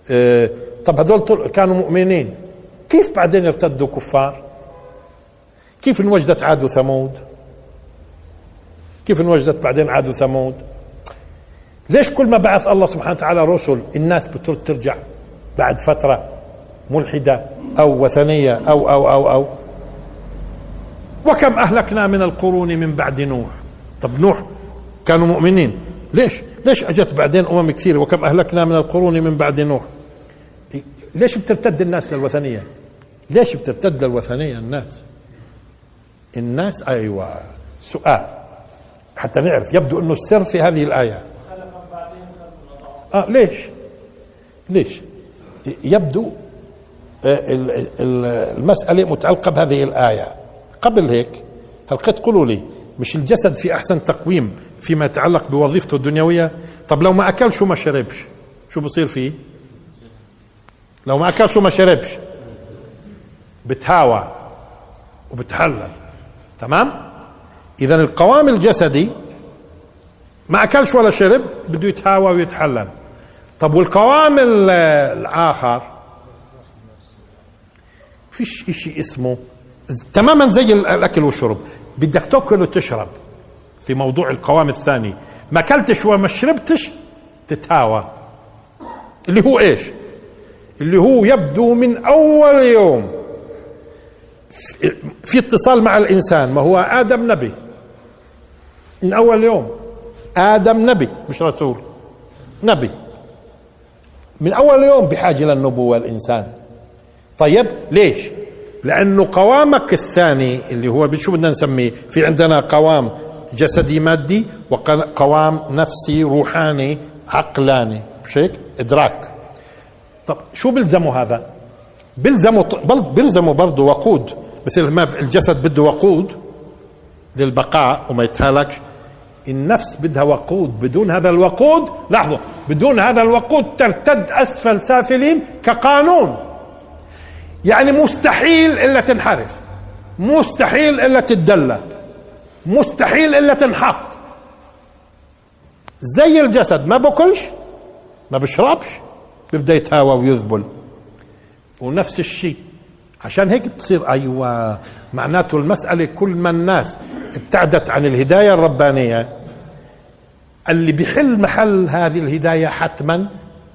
إيه، طب هذول كانوا مؤمنين. كيف بعدين ارتدوا كفار؟ كيف انوجدت عاد وثمود؟ كيف انوجدت بعدين عاد وثمود؟ ليش كل ما بعث الله سبحانه وتعالى رسل الناس بترد ترجع بعد فترة ملحدة أو وثنية أو أو أو أو؟ وكم أهلكنا من القرون من بعد نوح؟ طب نوح كانوا مؤمنين. ليش؟ ليش أجت بعدين أمم كثيرة؟ وكم أهلكنا من القرون من بعد نوح؟ ليش بترتد الناس للوثنية؟ ليش بترتد للوثنية الناس؟ الناس أيوة. سؤال. حتى نعرف. يبدو أنه السر في هذه الآية. آه ليش؟ ليش؟ يبدو المسألة متعلقة بهذه الآية. قبل هيك هل قد قولوا لي مش الجسد في أحسن تقويم فيما يتعلق بوظيفته الدنيوية؟ طب لو ما أكلش وما شربش؟ شو بصير فيه؟ لو ما أكلش وما شربش؟ بتهاوى وبتحلل تمام؟ إذا القوام الجسدي ما أكلش ولا شرب بده يتهاوى ويتحلل. طب والقوام الآخر؟ فيش إشي اسمه تماما زي الأكل والشرب. بدك تأكل وتشرب في موضوع القوام الثاني. ما أكلتش وما شربتش تتهاوى. اللي هو إيش؟ اللي هو يبدو من أول يوم. في اتصال مع الإنسان ما هو آدم نبي. من أول يوم. آدم نبي مش رسول. نبي. من أول يوم بحاجة للنبوه الإنسان. طيب ليش؟ لأنه قوامك الثاني اللي هو شو بدنا نسميه؟ في عندنا قوام جسدي مادي وقوام نفسي روحاني عقلاني. مش هيك؟ إدراك. طب شو بيلزموا هذا؟ بيلزموا بيلزموا برضه وقود. مثل ما الجسد بده وقود للبقاء وما يتهالكش. النفس بدها وقود بدون هذا الوقود لاحظوا بدون هذا الوقود ترتد أسفل سافلين كقانون. يعني مستحيل إلا تنحرف مستحيل إلا تتدلى مستحيل إلا تنحط. زي الجسد ما باكلش ما بشربش بيبدأ يتهاوى ويذبل. ونفس الشيء. عشان هيك بتصير أيوه معناته المسألة كل ما الناس ابتعدت عن الهداية الربانية اللي بيحل محل هذه الهداية حتما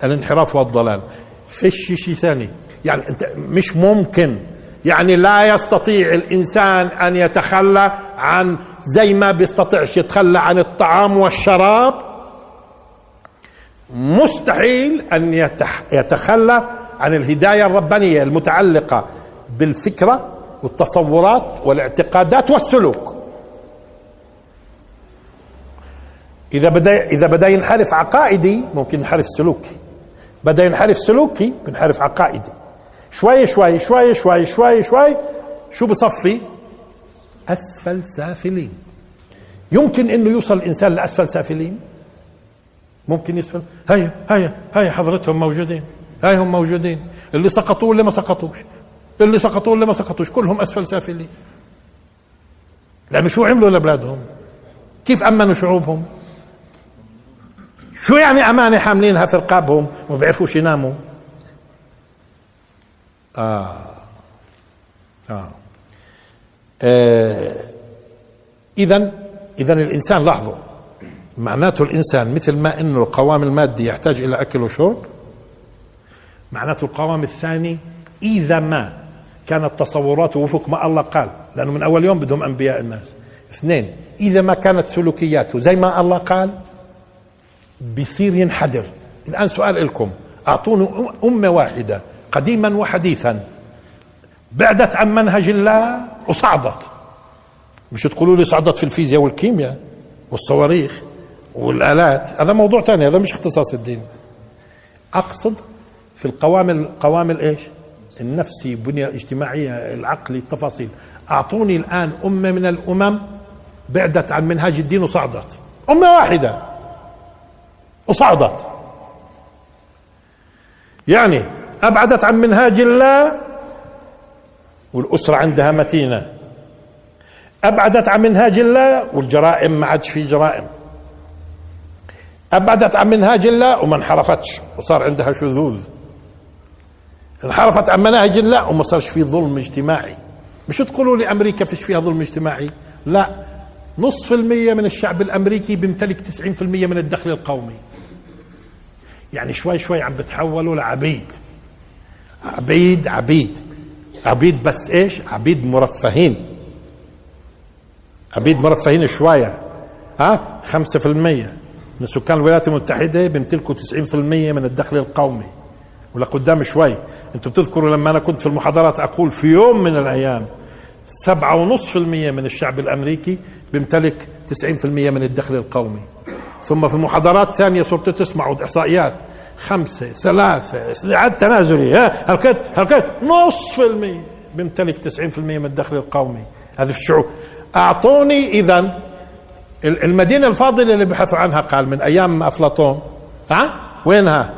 الانحراف والضلال. فيش شيء ثاني. يعني أنت مش ممكن يعني لا يستطيع الإنسان أن يتخلى عن زي ما بيستطيعش يتخلى عن الطعام والشراب. مستحيل أن يتخلى عن الهداية الربانية المتعلقة بالفكرة والتصورات والاعتقادات والسلوك. إذا بدا إذا بدأ ينحرف عقائدي ممكن ينحرف سلوكي. بدأ ينحرف سلوكي بينحرف عقائدي. شوي شوي شوي شوي شوي شوي شو بصفي؟ أسفل سافلين. يمكن إنه يوصل الإنسان لأسفل سافلين؟ ممكن يسفل. هيا هيا هيا حضرتهم موجودين. هاي هم موجودين. اللي سقطوا واللي ما سقطوش. اللي سقطوا واللي ما سقطوش كلهم أسفل سافلين لأنه شو عملوا لاولادهم كيف أمنوا شعوبهم شو يعني أمانة حاملينها في رقابهم وما بيعرفوش يناموا آه. آه. آه. إذا اذا الإنسان لاحظوا معناته الإنسان مثل ما إنه القوام المادي يحتاج إلى أكل وشرب معناته القوام الثاني إذا ما كانت تصوراته وفق ما الله قال. لأنه من أول يوم بدهم أنبياء الناس. اثنين إذا ما كانت سلوكياته زي ما الله قال بيصير ينحدر. الآن سؤال لكم. أعطوني امه واحدة قديما وحديثا بعدت عن منهج الله وصعدت. مش تقولوا لي صعدت في الفيزياء والكيمياء والصواريخ والآلات؟ هذا موضوع ثاني هذا مش اختصاص الدين. أقصد في القوام القوام الايش النفسي بنية اجتماعية العقلي التفاصيل. أعطوني الآن أمة من الأمم بعدت عن منهاج الدين وصعدت. أمة واحدة وصعدت. يعني أبعدت عن منهاج الله والأسرة عندها متينة. أبعدت عن منهاج الله والجرائم ما عادش في جرائم. أبعدت عن منهاج الله وما انحرفتش وصار عندها شذوذ. انحرفت عن مناهج الله وما صارش في ظلم اجتماعي. مش تقولوا لي أمريكا فيش فيها ظلم اجتماعي؟ لا. نصف المية من الشعب الأمريكي بيمتلك تسعين في المية من الدخل القومي. يعني شوي شوي عم بتحولوا لعبيد. عبيد عبيد. عبيد بس إيش؟ عبيد مرفهين. عبيد مرفهين شوية. ها؟ خمسة في المية. من سكان الولايات المتحدة بيمتلكوا تسعين في المية من الدخل القومي. ولقدام شوي. أنتم بتذكروا لما أنا كنت في المحاضرات أقول في يوم من الأيام سبعة ونصف المية من الشعب الأمريكي بيمتلك تسعين في المية من الدخل القومي. ثم في المحاضرات الثانية صرت تسمعوا إحصائيات. خمسة ثلاثة عد تنازلي ها؟ هلكت هلكت نص في المية بيمتلك تسعين في المية من الدخل القومي. هذا في الشعوب أعطوني اذا المدينة الفاضلة اللي بحثوا عنها قال من أيام أفلاطون ها؟ وينها؟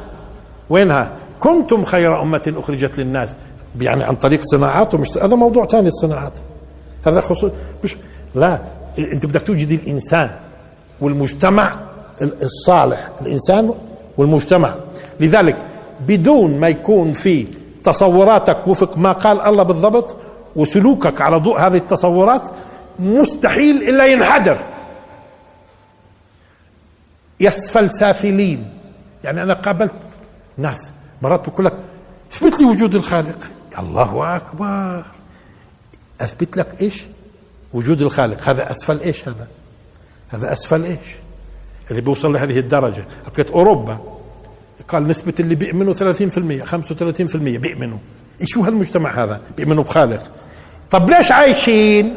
وينها؟ كنتم خير أمة أخرجت للناس. يعني عن طريق صناعات ومش هذا موضوع ثاني الصناعات. هذا خصوص مش لا أنت بدك توجد الإنسان والمجتمع الصالح الإنسان والمجتمع. لذلك بدون ما يكون في تصوراتك وفق ما قال الله بالضبط وسلوكك على ضوء هذه التصورات مستحيل إلا ينحدر. يسفل سافلين. يعني أنا قابلت ناس مرات بقول لك اثبت لي وجود الخالق. الله أكبر. أثبت لك إيش؟ وجود الخالق. هذا أسفل إيش هذا؟ هذا أسفل إيش؟ اللي بيوصل لهذه الدرجة. حكيت أوروبا قال نسبة اللي بيؤمنوا 30% 35% بيؤمنوا. هو هالمجتمع هذا؟ بيؤمنوا بخالق. طب ليش عايشين؟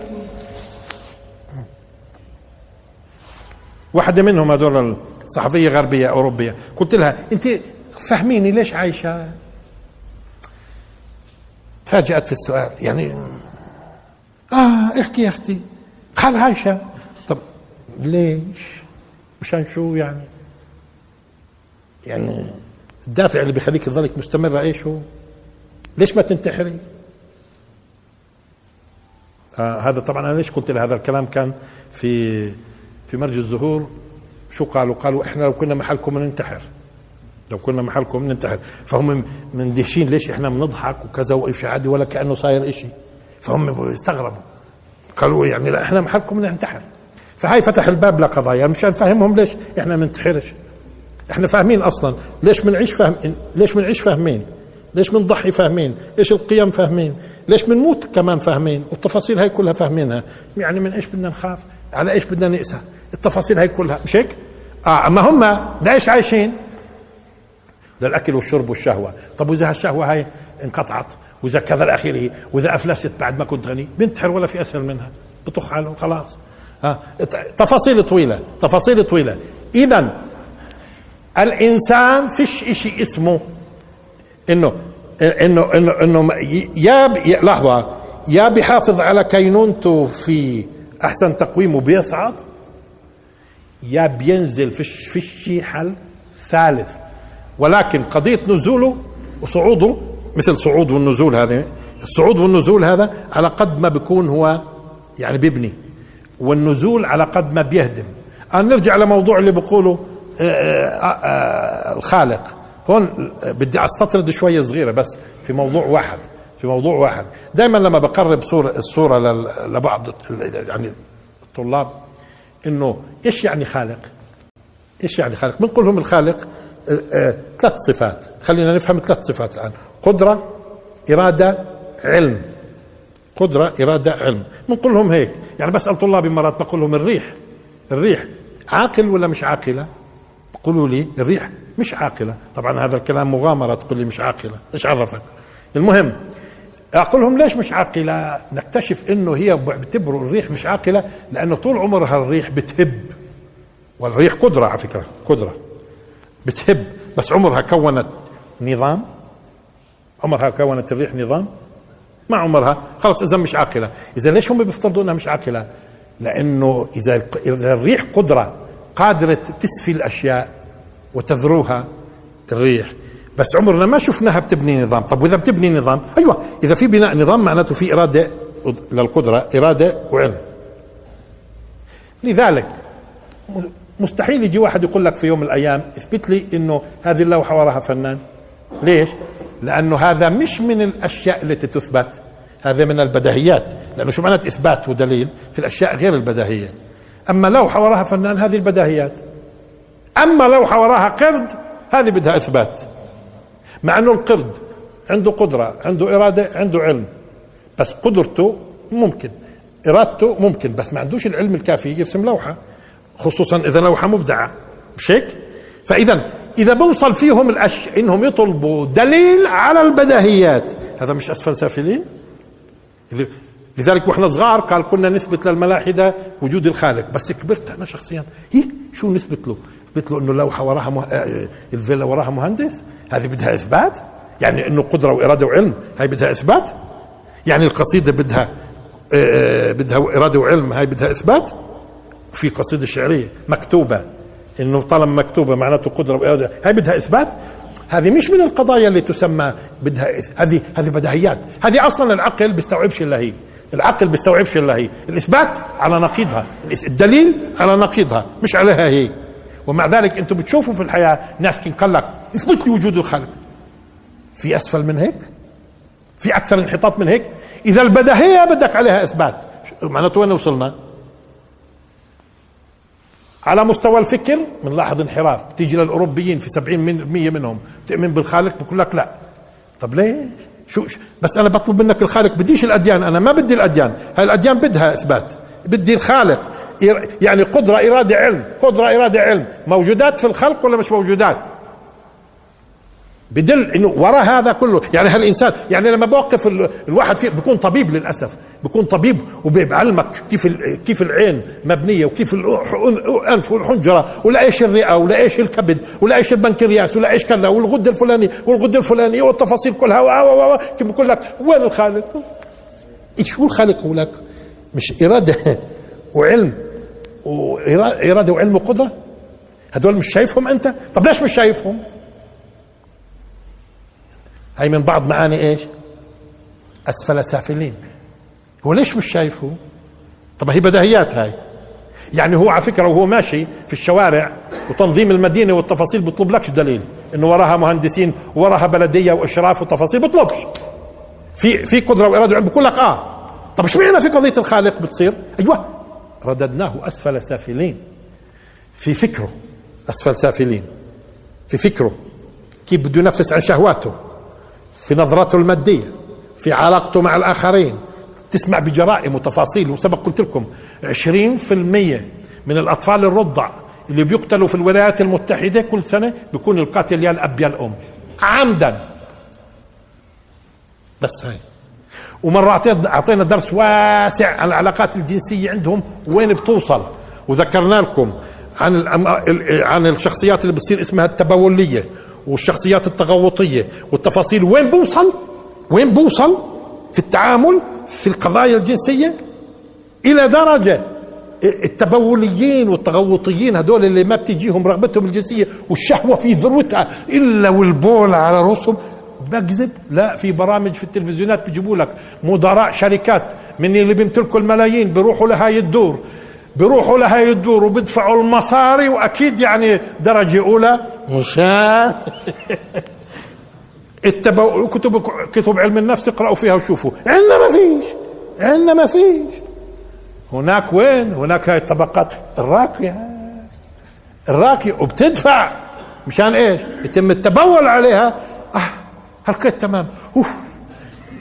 واحدة منهم هذول الصحفية غربية أوروبية. قلت لها أنت فهميني ليش عايشة؟ تفاجأت في السؤال يعني آه احكي يا أختي. خل عايشة. طب ليش؟ مشان شو يعني؟ يعني الدافع اللي بيخليك تظلك مستمرة إيش هو؟ ليش ما تنتحري؟ آه هذا طبعا أنا ليش قلت هذا الكلام؟ كان في في مرج الزهور شو قالوا؟ قالوا إحنا لو كنا محلكم ننتحر لو كنا محلكم ننتحر. فهم مندهشين ليش إحنا بنضحك وكذا وإشي عادي ولا كأنه صاير إشي. فهم استغربوا. قالوا يعني لا إحنا محلكم ننتحر. فهاي فتح الباب لقضايا. مشان نفهمهم ليش إحنا ما ننتحرش إحنا فاهمين أصلا. ليش بنعيش فاهم ليش بنعيش فاهمين؟ ليش بنضحي فاهمين؟ إيش القيم فاهمين؟ ليش بنموت كمان فاهمين؟ والتفاصيل هاي كلها فاهمينها. يعني من إيش بدنا نخاف؟ على إيش بدنا نقسى؟ التفاصيل هاي كلها. مش هيك؟ آه أما هم ليش عايشين؟ للاكل والشرب والشهوة. طب وإذا هالشهوة هاي انقطعت وإذا كذا الاخره وإذا أفلست بعد ما كنت غني بنتحر ولا في أسهل منها. بطخ حاله خلاص. ها؟ تفاصيل طويلة تفاصيل طويلة. اذا الإنسان فيش إشي اسمه إنه إنه إنه إنه يا لحظة. يا بيحافظ على كينونته في أحسن تقويم وبيصعد يا بينزل فيش فيش حل ثالث. ولكن قضية نزوله وصعوده مثل صعود والنزول هذا الصعود والنزول هذا على قد ما بيكون هو يعني بيبني والنزول على قد ما بيهدم. أن نرجع لموضوع اللي بيقولوا آه، آه، آه، الخالق. هون بدي أستطرد شوية صغيرة بس في موضوع واحد في موضوع واحد. دائما لما بقرب صورة الصورة لبعض يعني الطلاب إنه إيش يعني خالق؟ إيش يعني خالق؟ بنقول لهم الخالق ثلاث صفات. خلينا نفهم ثلاث صفات الآن. قدرة إرادة علم. قدرة إرادة علم. بنقول لهم هيك. يعني بسأل طلابي مرات بقول لهم الريح. الريح عاقل ولا مش عاقلة؟ بقولوا لي الريح مش عاقلة. طبعا هذا الكلام مغامرة تقول لي مش عاقلة. إيش عرفك؟ المهم أقول لهم ليش مش عاقلة؟ نكتشف إنه هي بيعتبروا الريح مش عاقلة لأنه طول عمرها الريح بتهب. والريح قدرة على فكرة قدرة. بتهب. بس عمرها كونت نظام؟ عمرها كونت الريح نظام؟ ما عمرها. خلص إذا مش عاقلة. إذا ليش هم بيفترضوا إنها مش عاقلة؟ لأنه إذا إذا الريح قدرة قادرة تسفي الأشياء وتذروها الريح. بس عمرنا ما شفناها بتبني نظام. طب وإذا بتبني نظام؟ أيوه. إذا في بناء نظام معناته في إرادة للقدرة إرادة وعلم. لذلك مستحيل يجي واحد يقول لك في يوم من الأيام اثبت لي إنه هذه اللوحة وراها فنان. ليش؟ لأنه هذا مش من الأشياء التي تثبت هذا من البديهيات لأنه شو معنات إثبات ودليل؟ في الأشياء غير البديهيه أما لوحة وراها فنان هذه البديهيات أما لوحة وراها قرد هذه بدها إثبات. مع إنه القرد عنده قدرة عنده إرادة عنده علم. بس قدرته ممكن إرادته ممكن بس ما عندوش العلم الكافي يرسم لوحة. خصوصا إذا لوحة مبدعة. مش هيك؟ فاذا إذا بوصل فيهم الأش إنهم يطلبوا دليل على البديهيات هذا مش أسفل سافلين؟ لذلك وإحنا صغار قال كنا نثبت للملاحدة وجود الخالق. بس كبرت أنا شخصيا. هي شو نثبت له؟ نثبت له إنه اللوحه وراها مه... آه، الفيلا وراها مهندس؟ هذه بدها إثبات؟ يعني إنه قدرة وإرادة وعلم هاي بدها إثبات؟ يعني القصيدة بدها آه، آه، بدها إرادة وعلم هاي بدها إثبات؟ في قصيدة شعرية مكتوبة إنه طالما مكتوبة معناته قدرة وإرادة. هاي بدها إثبات؟ هذه مش من القضايا اللي تسمى بدها هذه هذه بديهيات هذه أصلا العقل بيستوعبش إلا هي. العقل بيستوعبش إلا هي. الإثبات على نقيضها. الدليل على نقيضها مش عليها هي. ومع ذلك أنتم بتشوفوا في الحياة ناس قال لك اثبت لي وجود الخالق. في أسفل من هيك؟ في أكثر انحطاط من هيك؟ إذا البديهيه بدك عليها إثبات. معناته وين وصلنا؟ على مستوى الفكر بنلاحظ انحراف. بتيجي للاوروبيين في 70% منهم تؤمن بالخالق بقول لك لا. طب ليش شو بس أنا بطلب منك الخالق بديش الأديان. أنا ما بدي الأديان. هاي الأديان بدها إثبات. بدي الخالق. يعني قدرة إرادة علم. قدرة إرادة علم. موجودات في الخلق ولا مش موجودات؟ بدل إنه وراء هذا كله. يعني هالإنسان يعني لما بوقف الواحد فيه بيكون طبيب للأسف. بيكون طبيب وبيعلمك كيف كيف العين مبنية وكيف الانف والحنجرة ولا إيش الرئة ولا إيش الكبد ولا إيش البنكرياس ولا إيش كذا والغده الفلانيه والغده الفلانيه والتفاصيل كلها كيف بقول لك وين الخالق؟ إيش هو الخالق لك؟ مش إرادة وعلم. واراده وعلم وقدرة؟ هدول مش شايفهم أنت؟ طب ليش مش شايفهم؟ هي من بعض معاني إيش؟ أسفل سافلين هو ليش مش شايفه؟ طب هي بديهيات هاي. يعني هو على فكرة وهو ماشي في الشوارع وتنظيم المدينة والتفاصيل بيطلب لكش دليل. إنه وراها مهندسين وراها بلدية وإشراف وتفاصيل بيطلبش في في قدرة وإرادة بقول لك آه. طب إيش معنى في قضية الخالق بتصير؟ أيوه. رددناه أسفل سافلين. في فكره. أسفل سافلين. في فكره. كيف بده ينفس عن شهواته. في نظرته المادية في علاقته مع الآخرين. تسمع بجرائم وتفاصيل وسبق قلت لكم 20% من الأطفال الرضع اللي بيقتلوا في الولايات المتحدة كل سنة بيكون القاتل يا الأب يا الأم. عمدا. بس هاي. ومرة أعطينا درس واسع عن العلاقات الجنسية عندهم وين بتوصل؟ وذكرنا لكم عن عن الشخصيات اللي بتصير اسمها التبولية. والشخصيات التغوطية والتفاصيل. وين بوصل؟ وين بوصل؟ في التعامل في القضايا الجنسية؟ إلى درجة التبوليين والتغوطيين هدول اللي ما بتجيهم رغبتهم الجنسية والشهوة في ذروتها إلا والبول على رؤوسهم بكذب؟ لا في برامج في التلفزيونات بيجيبوا لك مدراء شركات من اللي بيمتلكوا الملايين بيروحوا لهاي الدور. بيروحوا لهاي الدور وبيدفعوا المصاري وأكيد يعني درجة أولى. مشان اتبعوا كتب كتب علم النفس اقرأوا فيها وشوفوا. عندنا ما فيش عندنا ما فيش. هناك وين؟ هناك هاي الطبقات. الراقية. الراقية. وبتدفع. مشان إيش؟ يتم التبول عليها. آه هالكيت تمام. أوه.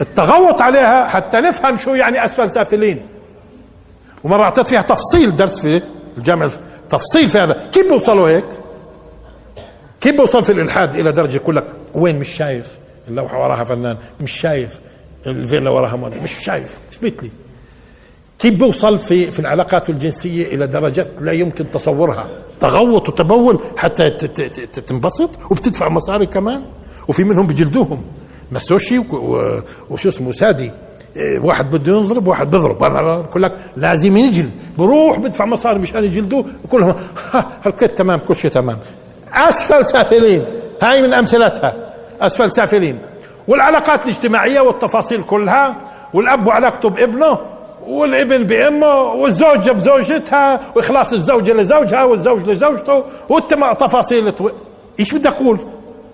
التغوط عليها حتى نفهم شو يعني أسفل سافلين. ومرة اعطيت فيها تفصيل درس في الجامعة تفصيل في هذا. كيف بيوصلوا هيك؟ كيف بيوصل في الإلحاد إلى درجة يقول لك وين مش شايف؟ اللوحة وراها فنان مش شايف. الفيلا وراها موديل مش شايف. اثبت لي. كيف بيوصل في في العلاقات الجنسية إلى درجات لا يمكن تصورها؟ تغوط وتبول حتى تنبسط؟ وبتدفع مصاري كمان؟ وفي منهم بجلدوهم مسوشي وشو اسمه سادي. واحد بده ينضرب واحد بيضرب. بقول لك لازم ينجل. بروح بدفع مصاري مشان يجلدوه. كلهم هالكت تمام كل شيء تمام. أسفل سافلين. هاي من أمثلتها. أسفل سافلين. والعلاقات الاجتماعية والتفاصيل كلها والأب وعلاقته بابنه والابن بأمه والزوجة بزوجتها وإخلاص الزوجة لزوجها والزوج لزوجته والتفاصيل إيش بدي أقول؟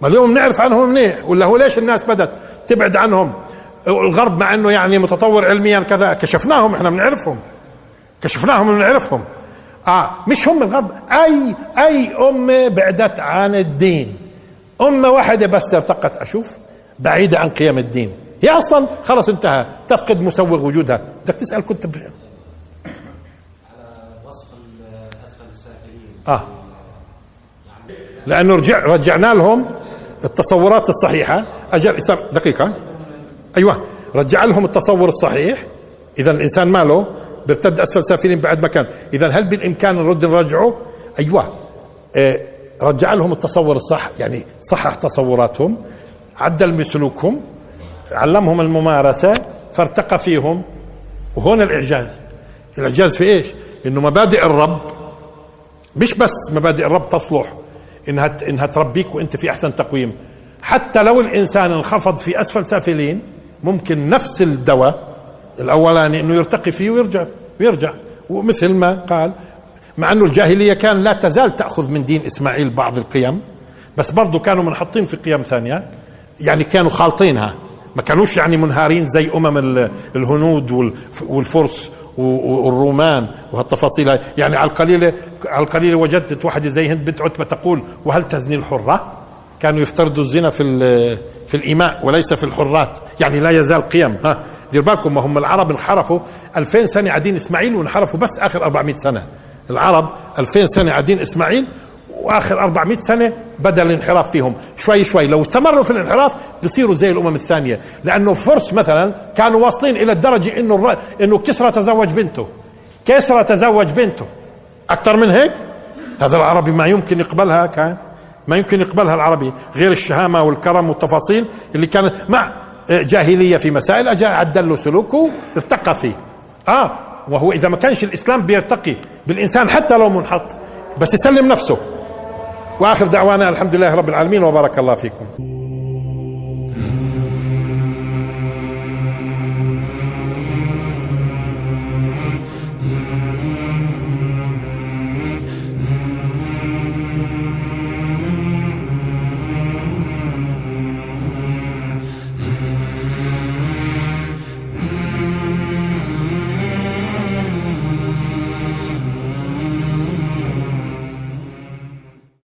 ما اليوم بنعرف عنهم منيح ولا هو ليش الناس بدت تبعد عنهم؟ الغرب مع إنه يعني متطور علميا كذا كشفناهم إحنا بنعرفهم كشفناهم بنعرفهم آه مش هم الغرب أي أي أمة بعدت عن الدين. أمة واحدة بس ارتقت أشوف بعيدة عن قيم الدين. هي أصلا خلص انتهى تفقد مسوغ وجودها. بدك تسأل كنت. على وصف أسفل آه. لأنه رجع رجعنا لهم التصورات الصحيحة. أجل دقيقة. أيوه. رجع لهم التصور الصحيح. اذا الإنسان ماله بيرتد اسفل سافلين بعد ما كان. اذا هل بالإمكان نرد نرجعه أيوه. آه رجع لهم التصور الصح يعني صحح تصوراتهم عدل من سلوكهم علمهم الممارسة فارتقى فيهم. وهون الإعجاز. الإعجاز في إيش؟ إنه مبادئ الرب مش بس مبادئ الرب تصلح إنها إنها تربيك وأنت في أحسن تقويم. حتى لو الإنسان انخفض في أسفل سافلين ممكن نفس الدواء الأولاني إنه يرتقي فيه ويرجع ويرجع. ومثل ما قال مع أنه الجاهلية كان لا تزال تأخذ من دين إسماعيل بعض القيم بس برضو كانوا منحطين في قيم ثانية يعني كانوا خالطينها. ما كانوش يعني منهارين زي أمم الهنود والفرس والرومان وهالتفاصيل يعني على القليلة على القليلة وجدت واحدة زي هند بنت عتبة تقول وهل تزني الحرة؟ كانوا يفترضوا الزنا في في الإماء وليس في الحرات. يعني لا يزال قيم ها. دير بالكم ما هم العرب انحرفوا 2000 سنة عدين إسماعيل وانحرفوا بس آخر 400 سنة. العرب 2000 سنة عدين إسماعيل وآخر 400 سنة بدأ الانحراف فيهم. شوي شوي. لو استمروا في الانحراف بصيروا زي الأمم الثانية. لأنه فرس مثلا كانوا واصلين إلى الدرجة إنه الر... إنه كسرى تزوج بنته. كسرى تزوج بنته. أكثر من هيك؟ هذا العربي ما يمكن يقبلها كان. ما يمكن يقبلها العربي غير الشهامة والكرم والتفاصيل اللي كانت مع جاهلية في مسائل اجى عدل له سلوكه ارتقى فيه. آه وهو إذا ما كانش الإسلام بيرتقي بالإنسان حتى لو منحط. بس يسلم نفسه. وآخر دعوانا الحمد لله رب العالمين وبارك الله فيكم.